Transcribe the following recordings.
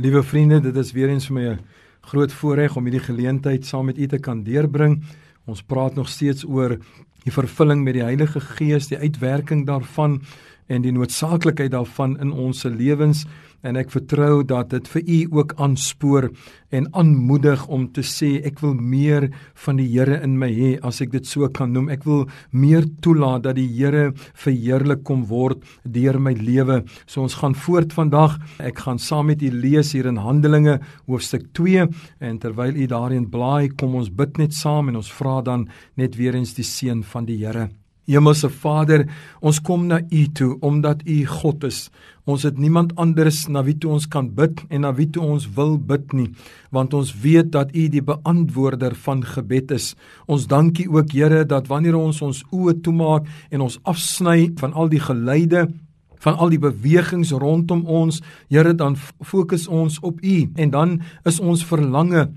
Liewe vriende, dit is weer eens vir my 'n groot voorreg om hierdie geleentheid saam met u te kan deurbring. Ons praat nog steeds oor die vervulling met die Heilige Gees, die uitwerking daarvan en die noodsaaklikheid daarvan in ons lewens en ek vertrou dat dit vir u ook aanspoor en aanmoedig om te sê ek wil meer van die Here in my hê as ek dit so kan noem. Ek wil meer toelaat dat die Here verheerlik kom word deur my lewe. So ons gaan voort vandag. Ek gaan saam met u lees hier in Handelinge hoofstuk 2 en terwyl u daarin blaai kom ons bid net saam en ons vra dan net weer eens die seën van die Here Hemelse Vader, ons kom na U toe omdat U God is. Ons het niemand anders na wie toe ons kan bid en na wie toe ons wil bid nie, want ons weet dat U die beantwoorder van gebed is. Ons dankie ook Here dat wanneer ons ons oë toemaak en ons afsny van al die geluide van al die bewegings rondom ons, Here dan fokus ons op U en dan is ons verlange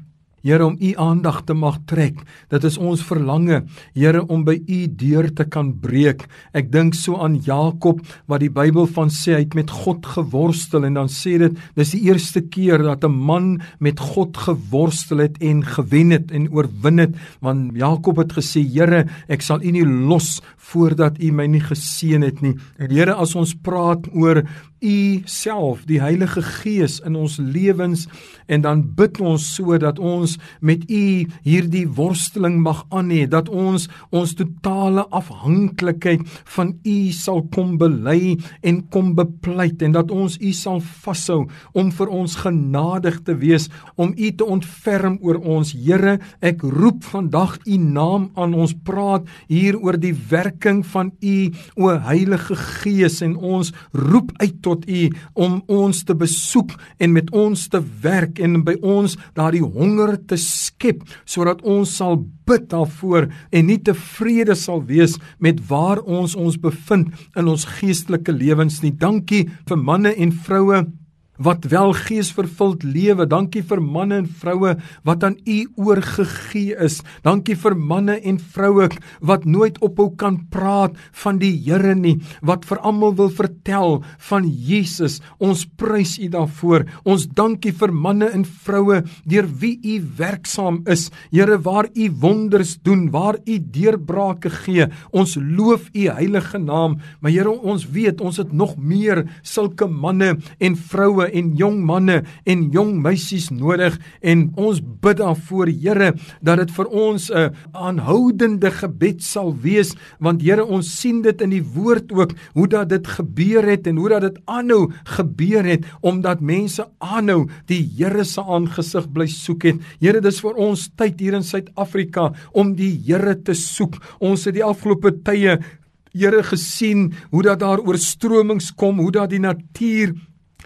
Here om u aandag te mag trek. Dit is ons verlange, Here, om by u deur te kan breek. Ek dink so aan Jakob wat die Bybel van sê hy het met God geworstel en dan sê dit dis die eerste keer dat 'n man met God geworstel het en gewen het en oorwin het, want Jakob het gesê, Here, ek sal u nie los voordat u my nie geseën het nie. En Here, as ons praat oor u self, die Heilige Gees in ons lewens en dan bid ons sodat ons met u hierdie worsteling mag aan hê, dat ons ons totale afhanklikheid van u sal kom bely en kom bepleit en dat ons u sal vashou om vir ons genadig te wees, om u te ontferm oor ons. Here, ek roep vandag u naam aan. Ons praat hier oor die werking van u o Heilige Gees en ons roep uit tot tot U om ons te besoek en met ons te werk en by ons daardie honger te skep sodat ons sal bid daarvoor en nie tevrede sal wees met waar ons ons bevind in ons geestelike lewens nie. Dankie vir manne en vroue wat wel geesvervuld lewe. Dankie vir manne en vroue wat aan U oorgegee is. Dankie vir manne en vroue wat nooit ophou kan praat van die Here nie, wat vir almal wil vertel van Jesus. Ons prys U daarvoor. Ons dankie vir manne en vroue deur wie U werksaam is. Here, waar U wonders doen, waar U deurbrake gee. Ons loof U heilige naam. Maar Here, ons weet ons het nog meer sulke manne en vroue en jong manne en jong meisies nodig. En ons bid daarvoor Here dat dit vir ons 'n aanhoudende gebed sal wees. Want Here ons sien dit in die woord ook hoe dat dit gebeur het en hoe dat dit aanhou gebeur het omdat mense aanhou die Here se aangesig bly soek het. Here dis vir ons tyd hier in Suid-Afrika om die Here te soek. Ons het die afgelope tye Here gesien hoe dat daar oorstromings kom hoe dat die natuur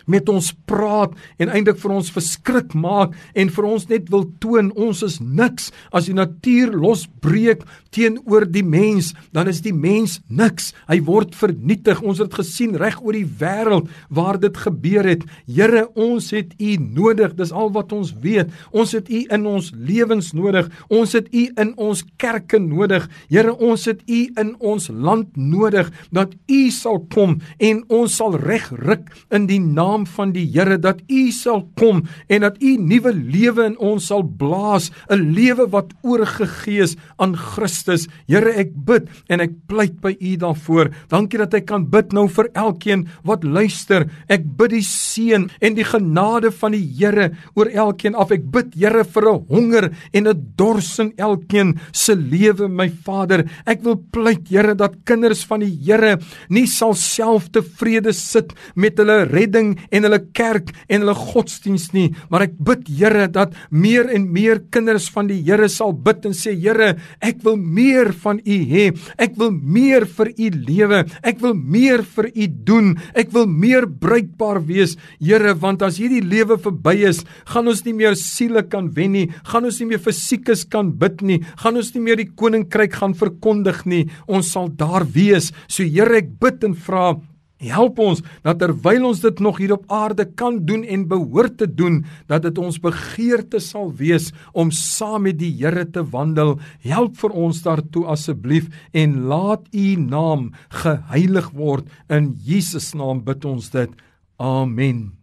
met ons praat en eintlik vir ons verskrik maak en vir ons net wil toon ons is niks. As die natuur losbreek teenoor die mens dan is die mens niks. Hy word vernietig. Ons het gesien reg oor die wêreld waar dit gebeur het. Here ons het u nodig. Dis al wat ons weet. Ons het u in ons lewens nodig. Ons het u in ons kerke nodig. Here ons het u in ons land nodig dat u sal kom en ons sal regryk in die naam naam van die Here dat U sal kom en dat U nuwe lewe in ons sal blaas, 'n lewe wat oorgegee is aan Christus. Here, ek bid en ek pleit by U daarvoor. Dankie dat ek kan bid nou vir elkeen wat luister. Ek bid die seën en die genade van die Here oor elkeen af. Ek bid Here vir 'n honger en 'n dors in elkeen se lewe, my Vader. Ek wil pleit Here dat kinders van die Here nie sal self tevrede sit met hulle redding en hulle kerk en hulle godsdiens nie, maar ek bid Here dat meer en meer kinders van die Here sal bid en sê Here, ek wil meer van U hê. Ek wil meer vir U lewe. Ek wil meer vir U doen. Ek wil meer bruikbaar wees, Here, want as hierdie lewe verby is, gaan ons nie meer siele kan wen nie, gaan ons nie meer fisiekes kan bid nie, gaan ons nie meer die koninkryk gaan verkondig nie. Ons sal daar wees. So Here, ek bid en vra Help ons dat terwyl ons dit nog hier op aarde kan doen en behoort te doen, dat dit ons begeerte sal wees om saam met die Here te wandel. Help vir ons daartoe asseblief en laat U naam geheilig word in Jesus naam bid ons dit. Amen.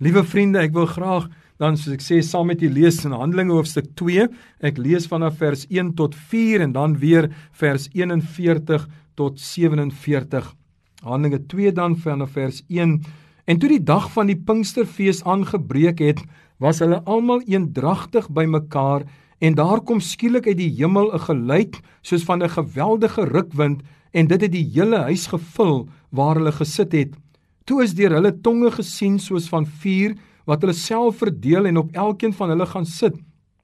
Liewe vriende, ek wil graag dan soos ek sê saam met julle lees in Handelinge hoofstuk 2. Ek lees vanaf vers 1 tot 4 en dan weer vers 41 tot 47. Handelinge 2 dan vanaf vers 1. En toe die dag van die Pinksterfees aangebreek het, was hulle almal eendragtig bymekaar en daar kom skielik uit die hemel 'n geluid soos van 'n geweldige rukwind en dit het die hele huis gevul waar hulle gesit het. Toe is deur hulle tonge gesien soos van vuur wat hulle self verdeel en op elkeen van hulle gaan sit.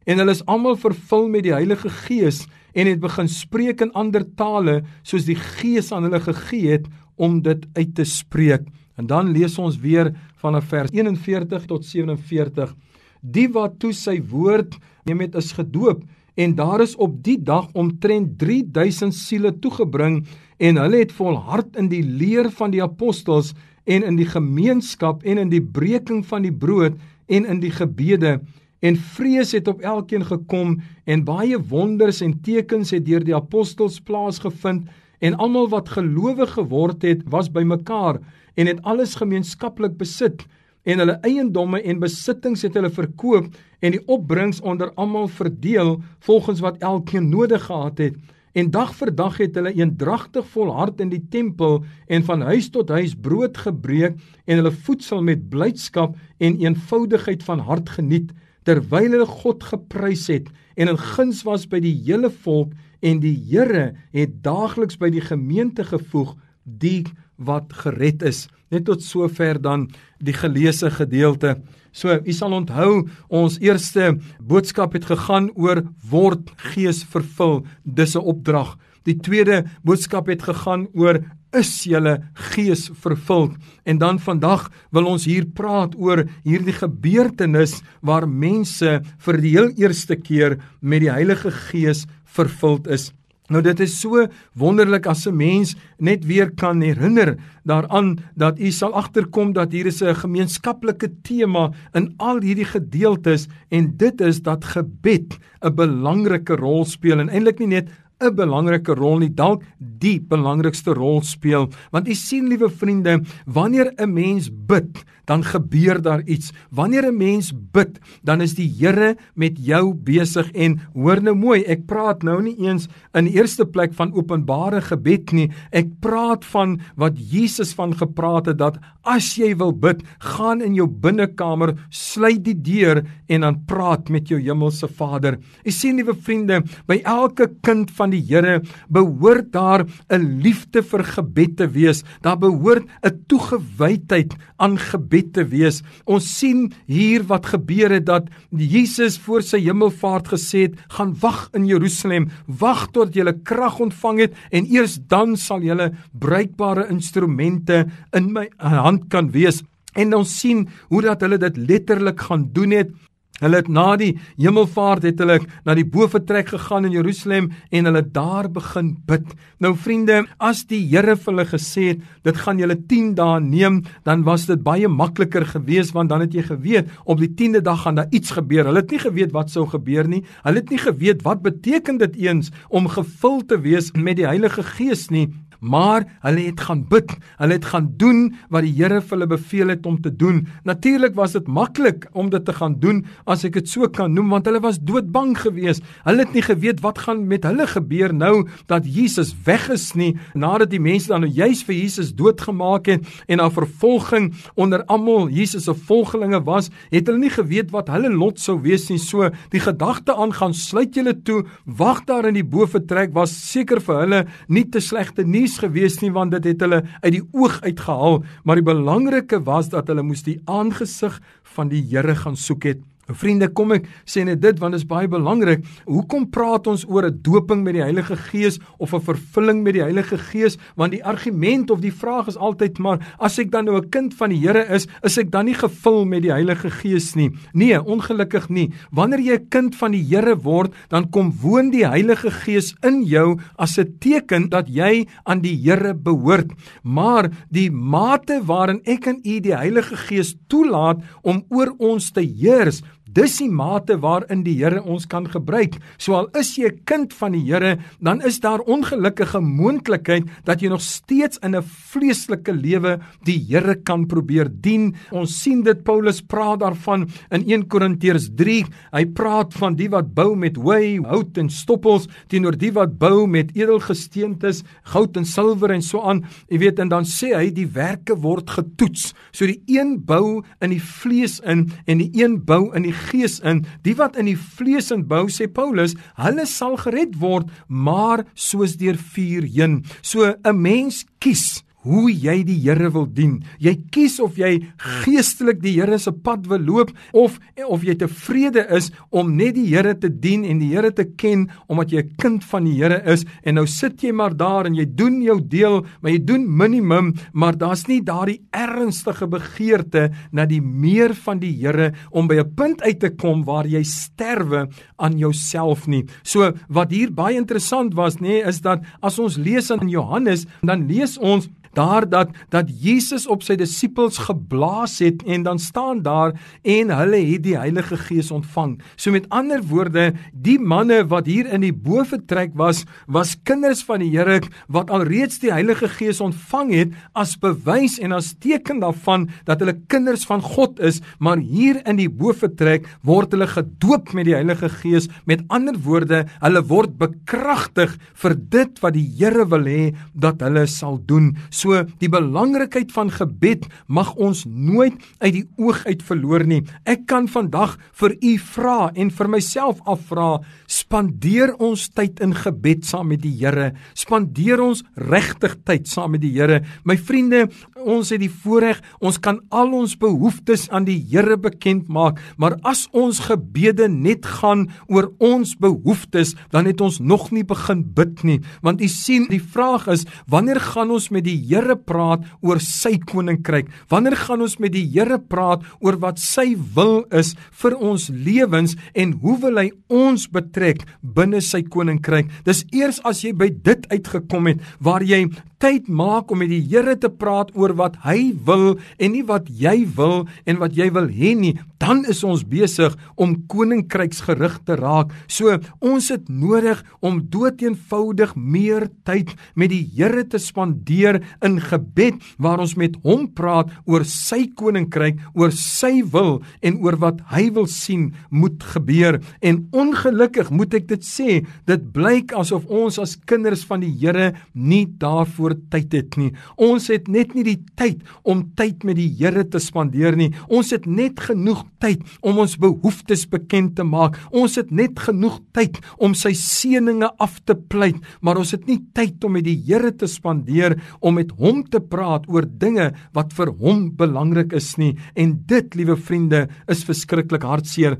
En hulle is almal vervul met die Heilige Gees en het begin spreek in ander tale soos die Gees aan hulle gegee het om dit uit te spreek. En dan lees ons weer vanaf vers 41 tot 47. Die wat toe sy woord neem het is gedoop en daar is op die dag omtrent 3000 siele toegebring en hulle het volhard in die leer van die apostels en in die gemeenskap en in die breking van die brood en in die gebede en vrees het op elkeen gekom en baie wonders en tekens het deur die apostels plaasgevind en almal wat gelowig geword het was bymekaar en het alles gemeenskaplik besit en hulle eiendomme en besittings het hulle verkoop en die opbrengs onder almal verdeel volgens wat elkeen nodig gehad het. En dag vir dag het hulle eendragtig volhard in die tempel en van huis tot huis brood gebreek en hulle voedsel met blydskap en eenvoudigheid van hart geniet terwyl hulle God geprys het en in guns was by die hele volk en die Here het daagliks by die gemeente gevoeg die wat gered is. Net tot sover dan die geleesde gedeelte. So, u sal onthou ons eerste boodskap het gegaan oor word gees vervul. Dis 'n opdrag. Die tweede boodskap het gegaan oor is julle gees vervul. En dan vandag wil ons hier praat oor hierdie gebeurtenis waar mense vir die heel eerste keer met die Heilige Gees vervuld is. Nou dit is so wonderlik as 'n mens net weer kan herinner daaraan dat u sal agterkom dat hier is 'n gemeenskaplike tema in al hierdie gedeeltes en dit is dat gebed 'n belangrike rol speel en eintlik nie net 'n belangrike rol nie, dalk die belangrikste rol speel. Want u sien liewe vriende, wanneer 'n mens bid, dan gebeur daar iets. Wanneer 'n mens bid, dan is die Here met jou besig en hoor nou mooi, ek praat nou nie eens in eerste plek van openbare gebed nie. Ek praat van wat Jesus van gepraat het dat as jy wil bid, gaan in jou binnekamer, sluit die deur en dan praat met jou hemelse Vader. U sien liewe vriende, by elke kind van die Here behoort daar 'n liefde vir gebed te wees. Daar behoort 'n toegewydheid aan gebed te wees. Ons sien hier wat gebeur het dat Jesus voor sy hemelvaart gesê het: "Gaan wag in Jerusalem, wag tot jy krag ontvang het en eers dan sal jy bruikbare instrumente in my hand kan wees." En ons sien hoe dat hulle dit letterlik gaan doen het Hulle het na die hemelvaart het hulle na die boefretrek gegaan in Jerusalem en hulle daar begin bid. Nou vriende, as die Here vir hulle gesê het, dit gaan julle 10 dae neem, dan was dit baie makliker geweest want dan het jy geweet op die 10de dag gaan daar iets gebeur. Hulle het nie geweet wat sou gebeur nie. Hulle het nie geweet wat beteken dit eens om gevul te wees met die Heilige Gees nie maar hulle het gaan bid. Hulle het gaan doen wat die Here vir hulle beveel het om te doen. Natuurlik was dit maklik om dit te gaan doen as ek dit so kan noem want hulle was doodbang geweest. Hulle het nie geweet wat gaan met hulle gebeur nou dat Jesus weg is nie nadat die mense dan nou juis vir Jesus doodgemaak het en daar vervolging onder almal Jesus se volgelinge was, het hulle nie geweet wat hulle lot sou wees nie. So die gedagte aan gaan sluit julle toe, wag daar in die boefretrek was seker vir hulle nie te slegte nuus nuus gewees nie want dit het hulle uit die oog uitgehaal, maar die belangrike was dat hulle moes die aangesig van die Here gaan soek het. Vriende, kom ek sê net dit want dit is baie belangrik. Hoekom praat ons oor 'n doping met die Heilige Gees of 'n vervulling met die Heilige Gees? Want die argument of die vraag is altyd maar as ek dan nou 'n kind van die Here is, is ek dan nie gevul met die Heilige Gees nie? Nee, ongelukkig nie. Wanneer jy 'n kind van die Here word, dan kom woon die Heilige Gees in jou as 'n teken dat jy aan die Here behoort. Maar die mate waarin ek en u die Heilige Gees toelaat om oor ons te heers, Dis die mate waarin die Here ons kan gebruik. So al is jy 'n kind van die Here, dan is daar ongelukkige moontlikheid dat jy nog steeds in 'n vleeslike lewe die Here kan probeer dien. Ons sien dit Paulus praat daarvan in 1 Korintiërs 3. Hy praat van die wat bou met hooi, hout en stoppels teenoor die wat bou met edelgesteentes, goud en silwer en so aan. Jy weet en dan sê hy die werke word getoets. So die een bou in die vlees in en die een bou in die gees in. Die wat in die vlees in bou, sê Paulus, hulle sal gered word, maar soos deur vuur heen. So 'n mens kies hoe jy die Here wil dien. Jy kies of jy geestelik die Here se pad wil loop of of jy tevrede is om net die Here te dien en die Here te ken omdat jy 'n kind van die Here is en nou sit jy maar daar en jy doen jou deel, maar jy doen minimum, maar daar's nie daardie ernstige begeerte na die meer van die Here om by 'n punt uit te kom waar jy sterwe aan jouself nie. So wat hier baie interessant was nê nee, is dat as ons lees in Johannes, dan lees ons daar dat dat Jesus op sy disippels geblaas het en dan staan daar en hulle het die Heilige Gees ontvang. So met ander woorde, die manne wat hier in die boefretrek was, was kinders van die Here wat alreeds die Heilige Gees ontvang het as bewys en as teken daarvan dat hulle kinders van God is, maar hier in die boefretrek word hulle gedoop met die Heilige Gees. Met ander woorde, hulle word bekragtig vir dit wat die Here wil hê dat hulle sal doen. So die belangrikheid van gebed mag ons nooit uit die oog uit verloor nie. Ek kan vandag vir u vra en vir myself afvra, spandeer ons tyd in gebed saam met die Here? Spandeer ons regtig tyd saam met die Here? My vriende, ons het die voorreg, ons kan al ons behoeftes aan die Here bekend maak, maar as ons gebede net gaan oor ons behoeftes, dan het ons nog nie begin bid nie. Want u sien, die vraag is, wanneer gaan ons met die Here praat oor sy koninkryk? Wanneer gaan ons met die Here praat oor wat sy wil is vir ons lewens en hoe wil hy ons betrek binne sy koninkryk? Dis eers as jy by dit uitgekom het waar jy tyd maak om met die Here te praat oor wat hy wil en nie wat jy wil en wat jy wil hê nie, dan is ons besig om koninkryksgerig te raak. So ons het nodig om doeteenvoudig meer tyd met die Here te spandeer in gebed waar ons met hom praat oor sy koninkryk, oor sy wil en oor wat hy wil sien moet gebeur. En ongelukkig moet ek dit sê, dit blyk asof ons as kinders van die Here nie daarvoor tyd het nie. Ons het net nie die tyd om tyd met die Here te spandeer nie. Ons het net genoeg tyd om ons behoeftes bekend te maak. Ons het net genoeg tyd om sy seënings af te pleit, maar ons het nie tyd om met die Here te spandeer om met hom te praat oor dinge wat vir hom belangrik is nie. En dit, liewe vriende, is verskriklik hartseer.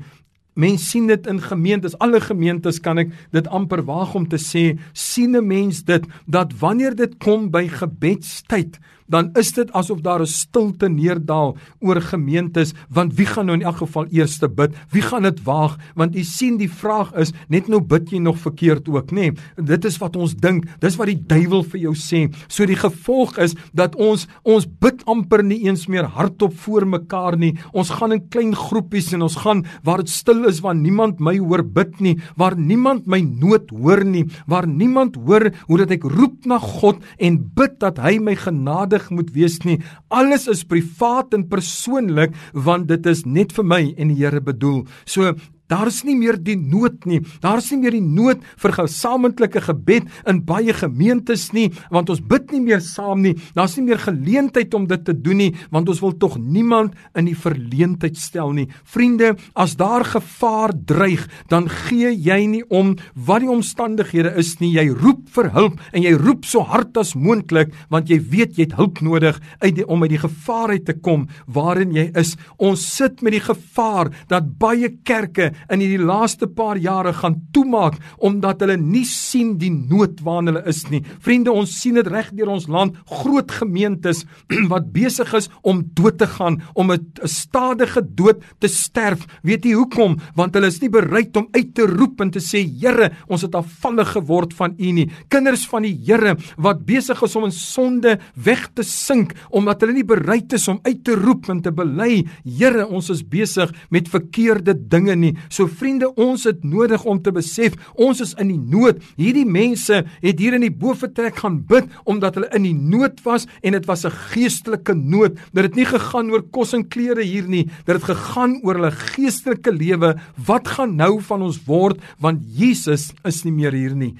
Mense sien dit in gemeentes, alle gemeentes kan ek dit amper waag om te sê, sien 'n mens dit dat wanneer dit kom by gebedstyd, dan is dit asof daar 'n stilte neerdal oor gemeentes want wie gaan nou in elk geval eers bid? Wie gaan dit waag? Want u sien die vraag is net nou bid jy nog verkeerd ook nê? Nee, dit is wat ons dink. Dis wat die duiwel vir jou sê. So die gevolg is dat ons ons bid amper nie eens meer hardop voor mekaar nie. Ons gaan in klein groepies en ons gaan waar dit stil is waar niemand my hoor bid nie waar niemand my nood hoor nie waar niemand hoor hoe dat ek roep na God en bid dat hy my genade veilig moet wees nie. Alles is privaat en persoonlik want dit is net vir my en die Here bedoel. So Daar is nie meer die nood nie. Daar is nie meer die nood vir gesamentlike gebed in baie gemeentes nie, want ons bid nie meer saam nie. Daar's nie meer geleentheid om dit te doen nie, want ons wil tog niemand in die verleentheid stel nie. Vriende, as daar gevaar dreig, dan gee jy nie om wat die omstandighede is nie. Jy roep vir hulp en jy roep so hard as moontlik, want jy weet jy het hulp nodig uit die, om uit die gevaar uit te kom waarin jy is. Ons sit met die gevaar dat baie kerke in hierdie laaste paar jare gaan toemaak omdat hulle nie sien die nood waarin hulle is nie. Vriende, ons sien dit reg deur ons land, groot gemeentes wat besig is om dood te gaan, om 'n stadige dood te sterf. Weet jy hoekom? Want hulle is nie bereid om uit te roep en te sê, Here, ons het afvallig geword van U nie. Kinders van die Here wat besig is om in sonde weg te sink omdat hulle nie bereid is om uit te roep en te bely, Here, ons is besig met verkeerde dinge nie. So vriende, ons het nodig om te besef ons is in die nood. Hierdie mense het hier in die boefretrek gaan bid omdat hulle in die nood was en dit was 'n geestelike nood. Dit het nie gegaan oor kos en klere hier nie. Dit het gegaan oor hulle geestelike lewe. Wat gaan nou van ons word want Jesus is nie meer hier nie.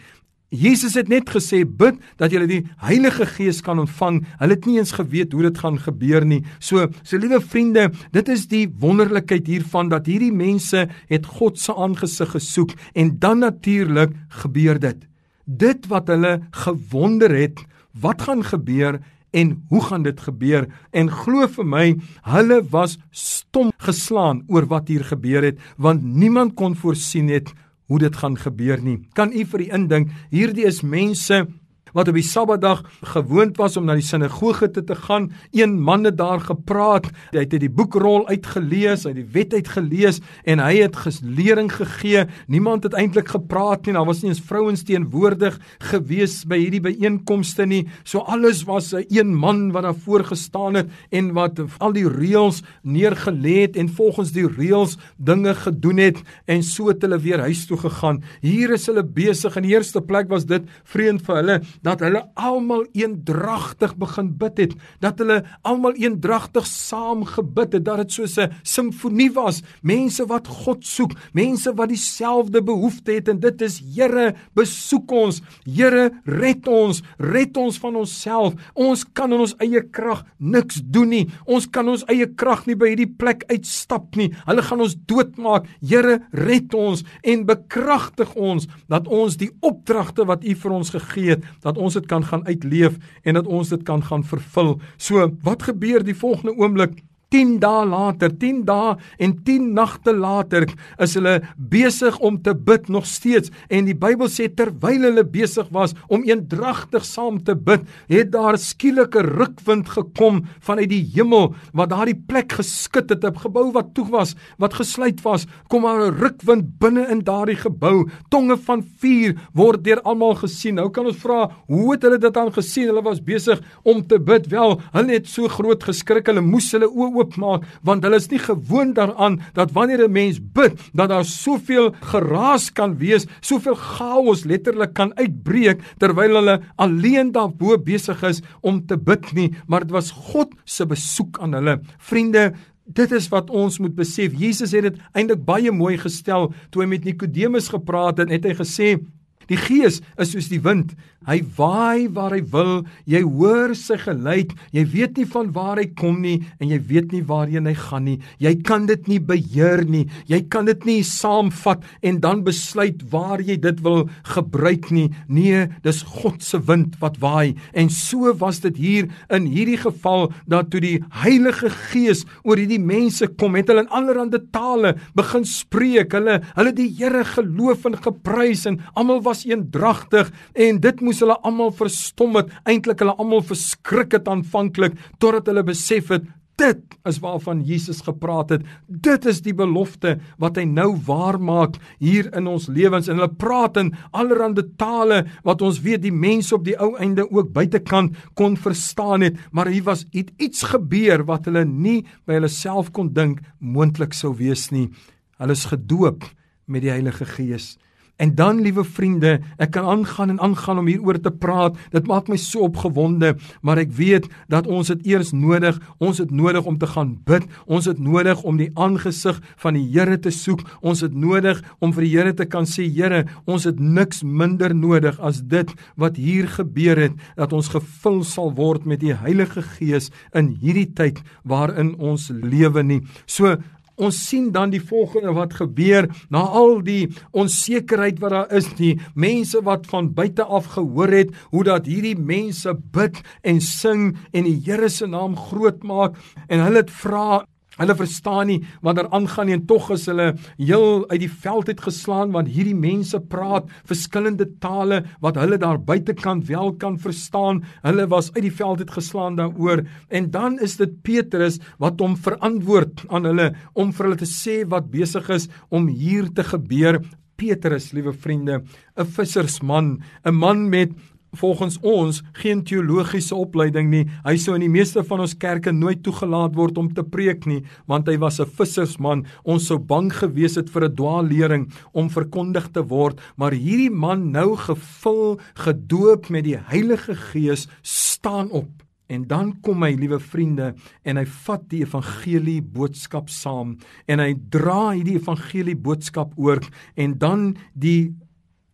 Jesus het net gesê bid dat jy die Heilige Gees kan ontvang. Hulle het nie eens geweet hoe dit gaan gebeur nie. So, so liewe vriende, dit is die wonderlikheid hiervan dat hierdie mense het God se aangesig gesoek en dan natuurlik gebeur dit. Dit wat hulle gewonder het, wat gaan gebeur en hoe gaan dit gebeur? En glo vir my, hulle was stom geslaan oor wat hier gebeur het, want niemand kon voorsien het hoe dit gaan gebeur nie. Kan u vir u indink, hierdie is mense wat op die Sabbatdag gewoond was om na die sinagoge te, te gaan. Een man het daar gepraat. Hy het uit die boekrol uitgelees, uit die wet uitgelees en hy het lering gegee. Niemand het eintlik gepraat nie. Daar was nie eens vrouens teenwoordig gewees by hierdie byeenkomste nie. So alles was 'n een man wat daar voor gestaan het en wat al die reëls neergelê het en volgens die reëls dinge gedoen het en so het hulle weer huis toe gegaan. Hier is hulle besig. In die eerste plek was dit vreemd vir hulle dat hulle almal eendragtig begin bid het, dat hulle almal eendragtig saam gebid het, dat dit soos 'n simfonie was, mense wat God soek, mense wat dieselfde behoefte het en dit is Here, besoek ons, Here, red ons, red ons van onsself. Ons kan in ons eie krag niks doen nie. Ons kan ons eie krag nie by hierdie plek uitstap nie. Hulle gaan ons doodmaak. Here, red ons en bekragtig ons dat ons die opdragte wat U vir ons gegee het, dat ons dit kan gaan uitleef en dat ons dit kan gaan vervul. So, wat gebeur die volgende oomblik? 10 dae later, 10 dae en 10 nagte later is hulle besig om te bid nog steeds en die Bybel sê terwyl hulle besig was om eendragtig saam te bid, het daar skielike rukwind gekom vanuit die hemel wat daardie plek geskit het, 'n gebou wat toe was, wat gesluit was, kom maar 'n rukwind binne in daardie gebou. Tonge van vuur word deur almal gesien. Nou kan ons vra, hoe het hulle dit dan gesien? Hulle was besig om te bid. Wel, hulle het so groot geskrik, hulle moes hulle oë oopmaak want hulle is nie gewoond daaraan dat wanneer 'n mens bid dat daar soveel geraas kan wees, soveel chaos letterlik kan uitbreek terwyl hulle alleen daarbo besig is om te bid nie, maar dit was God se besoek aan hulle. Vriende, Dit is wat ons moet besef. Jesus het dit eintlik baie mooi gestel toe hy met Nikodemus gepraat het. Het hy gesê Die Gees is soos die wind. Hy waai waar hy wil. Jy hoor sy geluid. Jy weet nie van waar hy kom nie en jy weet nie waarheen hy gaan nie. Jy kan dit nie beheer nie. Jy kan dit nie saamvat en dan besluit waar jy dit wil gebruik nie. Nee, dis God se wind wat waai. En so was dit hier in hierdie geval dat toe die Heilige Gees oor hierdie mense kom, het hulle in allerlei tale begin spreek. Hulle hulle die Here geloof en geprys en almal was eendragtig en dit moes hulle almal verstom het. Eintlik hulle almal verskrik het aanvanklik totdat hulle besef het dit is waarvan Jesus gepraat het. Dit is die belofte wat hy nou waar maak hier in ons lewens en hulle praat in allerlei tale wat ons weet die mense op die ou einde ook buitekant kon verstaan het, maar hier was iets gebeur wat hulle nie by hulle self kon dink moontlik sou wees nie. Hulle is gedoop met die Heilige Gees. En dan, liewe vriende, ek kan aangaan en aangaan om hieroor te praat. Dit maak my so opgewonde, maar ek weet dat ons dit eers nodig, ons het nodig om te gaan bid. Ons het nodig om die aangesig van die Here te soek. Ons het nodig om vir die Here te kan sê, Here, ons het niks minder nodig as dit wat hier gebeur het, dat ons gevul sal word met die Heilige Gees in hierdie tyd waarin ons lewe nie. So Ons sien dan die volgende wat gebeur na al die onsekerheid wat daar is, die mense wat van buite af gehoor het hoe dat hierdie mense bid en sing en die Here se naam groot maak en hulle het vra Hulle verstaan nie wat daar aangaan nie en tog is hulle heel uit die veld uit geslaan want hierdie mense praat verskillende tale wat hulle daar buitekant wel kan verstaan. Hulle was uit die veld uit geslaan daaroor en dan is dit Petrus wat hom verantwoord aan hulle om vir hulle te sê wat besig is om hier te gebeur. Petrus, liewe vriende, 'n vissersman, 'n man met volgens ons geen teologiese opleiding nie. Hy sou in die meeste van ons kerke nooit toegelaat word om te preek nie, want hy was 'n vissersman. Ons sou bang gewees het vir 'n dwaallering om verkondig te word, maar hierdie man nou gevul, gedoop met die Heilige Gees, staan op. En dan kom hy, liewe vriende, en hy vat die evangelie boodskap saam en hy dra hierdie evangelie boodskap oor en dan die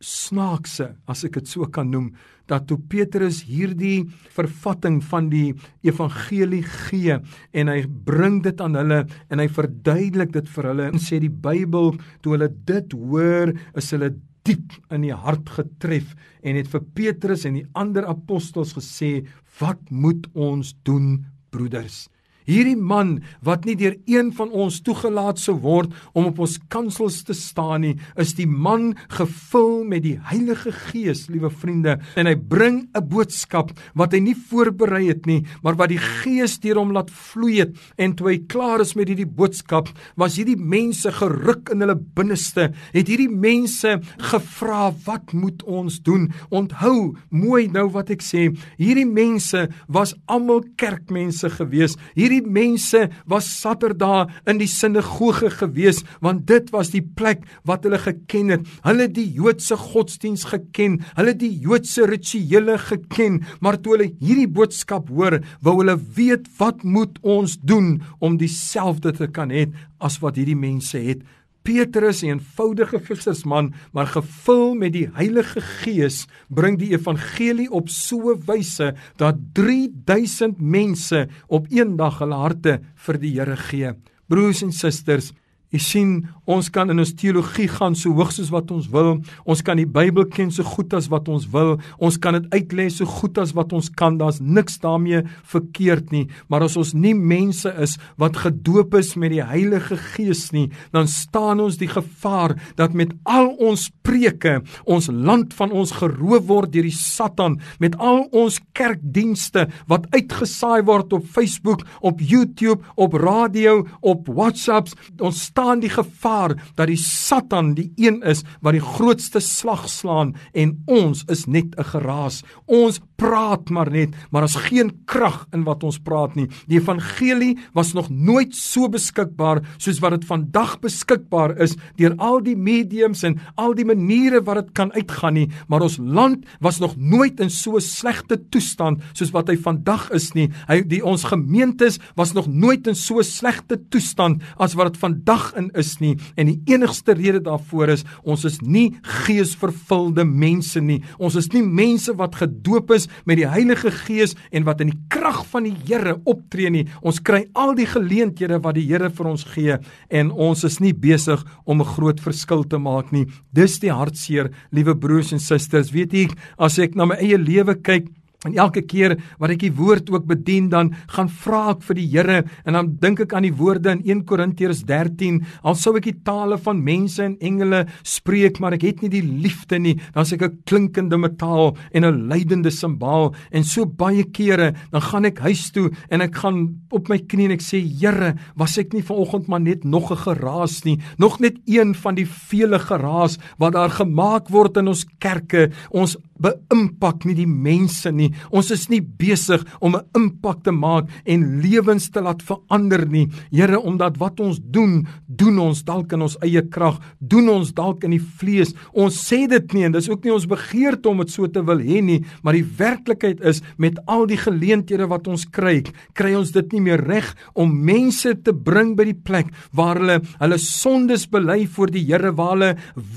snaakse, as ek dit so kan noem, dat toe Petrus hierdie vervatting van die evangelie gee en hy bring dit aan hulle en hy verduidelik dit vir hulle en sê die Bybel toe hulle dit hoor is hulle diep in die hart getref en het vir Petrus en die ander apostels gesê wat moet ons doen broeders Hierdie man wat nie deur een van ons toegelaat sou word om op ons kansels te staan nie, is die man gevul met die Heilige Gees, liewe vriende, en hy bring 'n boodskap wat hy nie voorberei het nie, maar wat die Gees deur hom laat vloei het. En toe hy klaar is met hierdie boodskap, was hierdie mense geruk in hulle binneste. Het hierdie mense gevra, "Wat moet ons doen?" Onthou mooi nou wat ek sê. Hierdie mense was almal kerkmense gewees. Hierdie hierdie mense was Saterdag in die sinagoge gewees want dit was die plek wat hulle geken het. Hulle die Joodse godsdiens geken, hulle die Joodse rituele geken, maar toe hulle hierdie boodskap hoor, wou hulle weet wat moet ons doen om dieselfde te kan hê as wat hierdie mense het. Petrus, 'n eenvoudige vissersman, maar gevul met die Heilige Gees, bring die evangelie op so 'n wyse dat 3000 mense op een dag hulle harte vir die Here gee. Broers en susters, Jy sien, ons kan in ons teologie gaan so hoog soos wat ons wil. Ons kan die Bybel ken so goed as wat ons wil. Ons kan dit uitlê so goed as wat ons kan. Daar's niks daarmee verkeerd nie. Maar as ons nie mense is wat gedoop is met die Heilige Gees nie, dan staan ons die gevaar dat met al ons preke ons land van ons geroof word deur die Satan, met al ons kerkdienste wat uitgesaai word op Facebook, op YouTube, op radio, op WhatsApps. Ons staan die gevaar dat die Satan die een is wat die grootste slag slaan en ons is net 'n geraas. Ons praat maar net, maar daar's geen krag in wat ons praat nie. Die evangelie was nog nooit so beskikbaar soos wat dit vandag beskikbaar is deur al die mediums en al die maniere wat dit kan uitgaan nie, maar ons land was nog nooit in so 'n slegte toestand soos wat hy vandag is nie. Hy die ons gemeentes was nog nooit in so 'n slegte toestand as wat dit vandag in is nie en die enigste rede daarvoor is ons is nie geesvervulde mense nie. Ons is nie mense wat gedoop is met die Heilige Gees en wat in die krag van die Here optree nie. Ons kry al die geleenthede wat die Here vir ons gee en ons is nie besig om 'n groot verskil te maak nie. Dis die hartseer, liewe broers en susters. Weet jy, as ek na my eie lewe kyk, En elke keer wat ek die woord ook bedien, dan gaan vra ek vir die Here en dan dink ek aan die woorde in 1 Korintiërs 13, al sou ek die tale van mense en engele spreek, maar ek het nie die liefde nie, dan is ek 'n klinkende metaal en 'n lydende simbaal. En so baie kere, dan gaan ek huis toe en ek gaan op my knie en ek sê, Here, was ek nie vanoggend maar net nog 'n geraas nie, nog net een van die vele geraas wat daar gemaak word in ons kerke. Ons beïmpak nie die mense nie. Ons is nie besig om 'n impak te maak en lewens te laat verander nie. Here, omdat wat ons doen, doen ons dalk in ons eie krag, doen ons dalk in die vlees. Ons sê dit nie en dis ook nie ons begeerte om dit so te wil hê nie, maar die werklikheid is met al die geleenthede wat ons kry, kry ons dit nie meer reg om mense te bring by die plek waar hulle hulle sondes bely voor die Here, waar hulle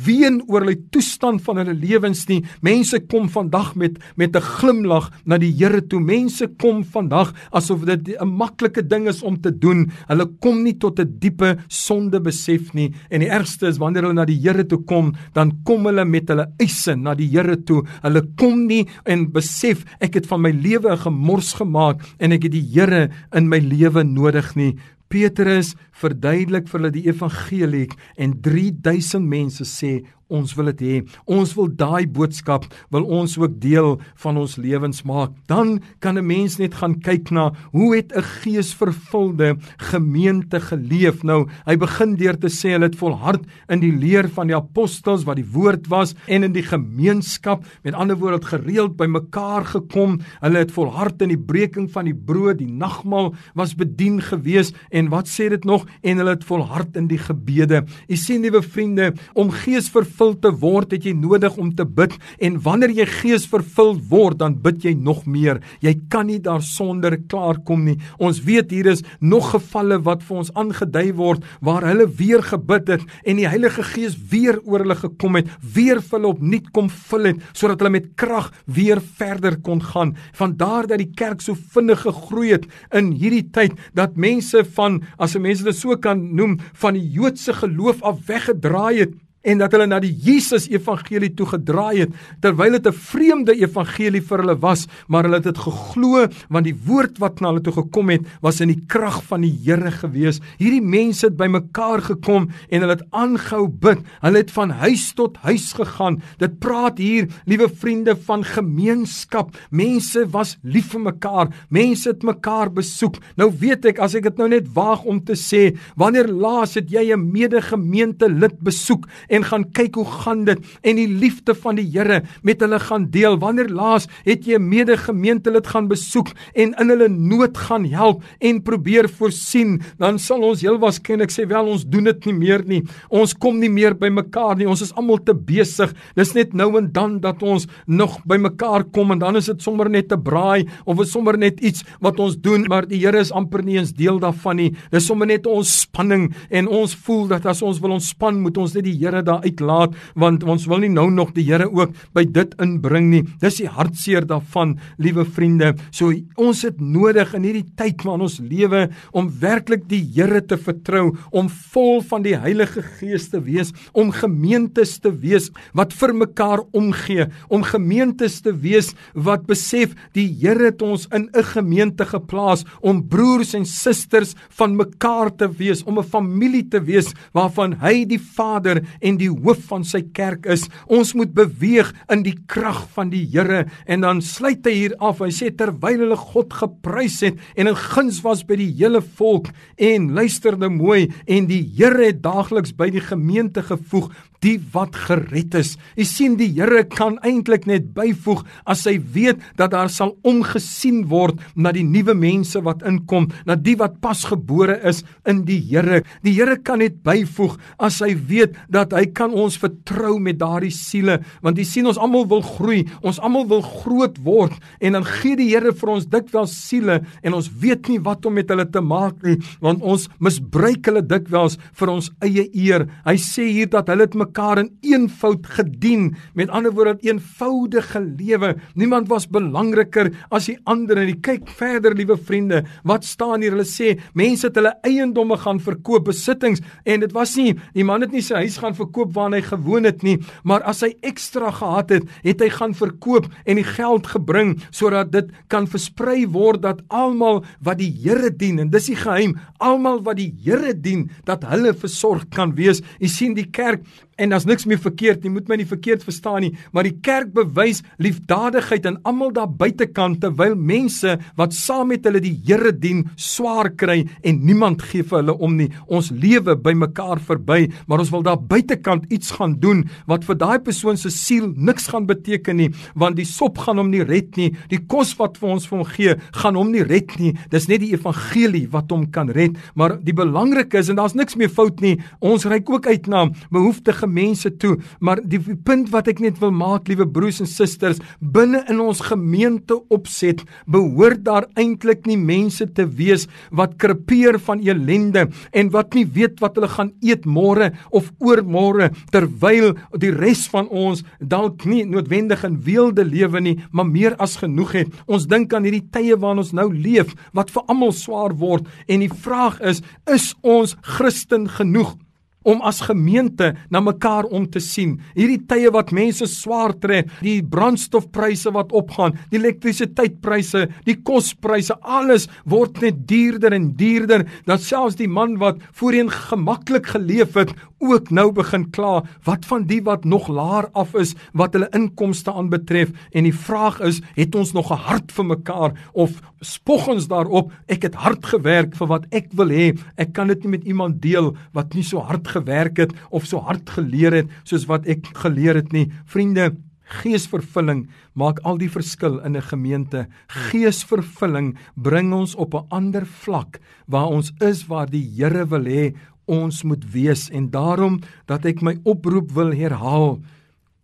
ween oor hulle toestand van hulle lewens nie. Mense kom vandag met met 'n glimlag na die Here toe. Mense kom vandag asof dit 'n maklike ding is om te doen. Hulle kom nie tot 'n diepe sonde besef nie. En die ergste is wanneer hulle na die Here toe kom, dan kom hulle met hulle eise na die Here toe. Hulle kom nie en besef ek het van my lewe 'n gemors gemaak en ek het die Here in my lewe nodig nie. Petrus verduidelik vir hulle die evangelie en 3000 mense sê ons wil dit hê. Ons wil daai boodskap wil ons ook deel van ons lewens maak. Dan kan 'n mens net gaan kyk na hoe het 'n geesvervulde gemeente geleef. Nou, hy begin deur te sê hulle het volhard in die leer van die apostels wat die woord was en in die gemeenskap, met ander woorde het gereeld bymekaar gekom. Hulle het volhard in die breking van die brood, die nagmaal was bedien gewees en wat sê dit nog en hulle het volhard in die gebede. U sien liewe vriende, om geesvervuld vervul te word, het jy nodig om te bid en wanneer jy gees vervul word, dan bid jy nog meer. Jy kan nie daarsonder klaarkom nie. Ons weet hier is nog gevalle wat vir ons aangedui word waar hulle weer gebid het en die Heilige Gees weer oor hulle gekom het, weer vir hulle opnuut kom vul het sodat hulle met krag weer verder kon gaan. Vandaar dat die kerk so vinnig gegroei het in hierdie tyd dat mense van as 'n mens dit so kan noem van die Joodse geloof af weggedraai het en dat hulle na die Jesus evangelie toe gedraai het terwyl dit 'n vreemde evangelie vir hulle was maar hulle het dit geglo want die woord wat na hulle toe gekom het was in die krag van die Here gewees. Hierdie mense het bymekaar gekom en hulle het aangehou bid. Hulle het van huis tot huis gegaan. Dit praat hier liewe vriende van gemeenskap. Mense was lief vir mekaar. Mense het mekaar besoek. Nou weet ek as ek dit nou net waag om te sê wanneer laas het jy 'n medegemeente lid besoek en gaan kyk hoe gaan dit en die liefde van die Here met hulle gaan deel. Wanneer laas het jy 'n medegemeentelid gaan besoek en in hulle nood gaan help en probeer voorsien, dan sal ons heel waarskynlik sê wel ons doen dit nie meer nie. Ons kom nie meer by mekaar nie. Ons is almal te besig. Dis net nou en dan dat ons nog by mekaar kom en dan is dit sommer net 'n braai of is sommer net iets wat ons doen, maar die Here is amper nie eens deel daarvan nie. Dis sommer net ons spanning en ons voel dat as ons wil ontspan, moet ons net die Here daar uitlaat want ons wil nie nou nog die Here ook by dit inbring nie. Dis die hartseer daarvan, liewe vriende. So ons het nodig in hierdie tyd waarin ons lewe om werklik die Here te vertrou, om vol van die Heilige Gees te wees, om gemeentes te wees wat vir mekaar omgee, om gemeentes te wees wat besef die Here het ons in 'n gemeente geplaas om broers en susters van mekaar te wees, om 'n familie te wees waarvan hy die Vader en die hoof van sy kerk is. Ons moet beweeg in die krag van die Here en dan sluit hy hier af. Hy sê terwyl hulle God geprys het en in guns was by die hele volk en luisterde mooi en die Here het daagliks by die gemeente gevoeg die wat gered is. U sien die Here kan eintlik net byvoeg as hy weet dat daar sal omgesien word na die nuwe mense wat inkom, na die wat pasgebore is in die Here. Die Here kan net byvoeg as hy weet dat hy kan ons vertrou met daardie siele, want jy sien ons almal wil groei, ons almal wil groot word en dan gee die Here vir ons dikwels siele en ons weet nie wat om met hulle te maak nie, want ons misbruik hulle dikwels vir ons eie eer. Hy sê hier dat hulle dit mekaar in eenvoud gedien. Met ander woorde, 'n eenvoudige lewe. Niemand was belangriker as die ander en kyk verder, liewe vriende. Wat staan hier? Hulle sê mense het hulle eiendomme gaan verkoop, besittings en dit was nie die man het nie sy huis gaan verkoop waar hy gewoon het nie, maar as hy ekstra gehad het, het hy gaan verkoop en die geld gebring sodat dit kan versprei word dat almal wat die Here dien en dis die geheim, almal wat die Here dien, dat hulle versorg kan wees. U sien die kerk en daar's niks meer verkeerd nie, moet my nie verkeerd verstaan nie, maar die kerk bewys liefdadigheid aan almal daar buitekant terwyl mense wat saam met hulle die Here dien, swaar kry en niemand gee vir hulle om nie. Ons lewe by mekaar verby, maar ons wil daar buitekant iets gaan doen wat vir daai persoon se siel niks gaan beteken nie, want die sop gaan hom nie red nie, die kos wat vir ons vir hom gee, gaan hom nie red nie. Dis net die evangelie wat hom kan red, maar die belangrike is en daar's niks meer fout nie. Ons reik ook uit na behoeftige mense toe, maar die punt wat ek net wil maak, liewe broers en susters, binne in ons gemeente opset, behoort daar eintlik nie mense te wees wat krepeer van ellende en wat nie weet wat hulle gaan eet môre of oormôre terwyl die res van ons dalk nie noodwendig in weelde lewe nie, maar meer as genoeg het. Ons dink aan hierdie tye waarin ons nou leef wat vir almal swaar word en die vraag is, is ons Christen genoeg? Om as gemeente na mekaar om te sien. Hierdie tye wat mense swaar trek, die brandstofpryse wat opgaan, die elektrisiteitpryse, die kospryse, alles word net duurder en duurder, dat selfs die man wat voorheen gemaklik geleef het, ook nou begin kla, wat van die wat nog laer af is wat hulle inkomste aanbetref en die vraag is, het ons nog 'n hart vir mekaar of spog ons daarop, ek het hard gewerk vir wat ek wil hê, ek kan dit nie met iemand deel wat nie so hard gewerk het of so hard geleer het soos wat ek geleer het nie. Vriende, geesvervulling maak al die verskil in 'n gemeente. Geesvervulling bring ons op 'n ander vlak waar ons is waar die Here wil hê ons moet wees en daarom dat ek my oproep wil herhaal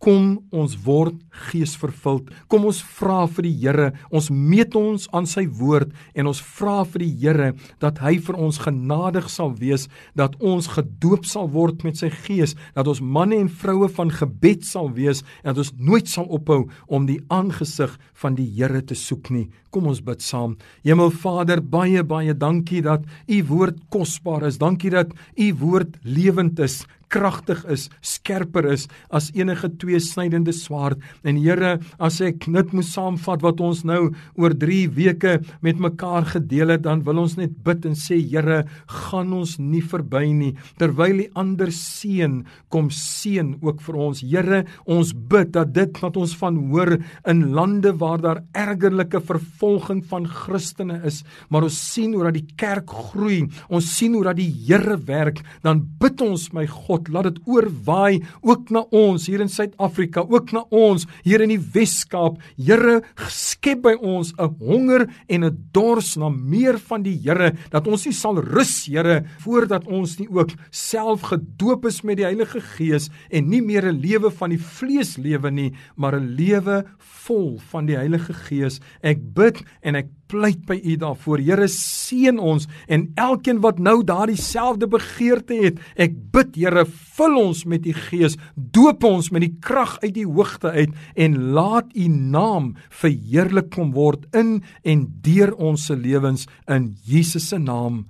Kom ons word geesvervuld. Kom ons vra vir die Here. Ons meet ons aan sy woord en ons vra vir die Here dat hy vir ons genadig sal wees, dat ons gedoop sal word met sy gees, dat ons manne en vroue van gebed sal wees en dat ons nooit sal ophou om die aangesig van die Here te soek nie. Kom ons bid saam. Hemelvader, baie baie dankie dat u woord kosbaar is. Dankie dat u woord lewend is kragtig is, skerper is as enige tweesnydende swaard. En Here, as ek net moet saamvat wat ons nou oor 3 weke met mekaar gedeel het, dan wil ons net bid en sê Here, gaan ons nie verby nie terwyl die ander seën kom seën ook vir ons. Here, ons bid dat dit wat ons van hoor in lande waar daar ergerlike vervolging van Christene is, maar ons sien hoe dat die kerk groei, ons sien hoe dat die Here werk, dan bid ons my God God, laat dit oorwaai ook na ons hier in Suid-Afrika, ook na ons hier in die Wes-Kaap. Here, skep by ons 'n honger en 'n dors na meer van die Here, dat ons nie sal rus, Here, voordat ons nie ook self gedoop is met die Heilige Gees en nie meer 'n lewe van die vlees lewe nie, maar 'n lewe vol van die Heilige Gees. Ek bid en ek pleit by U daarvoor. Here seën ons en elkeen wat nou daardie selfde begeerte het. Ek bid Here, vul ons met U Gees, doop ons met die krag uit die hoogte uit en laat U naam verheerlik kom word in en deur ons se lewens in Jesus se naam.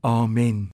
Amen.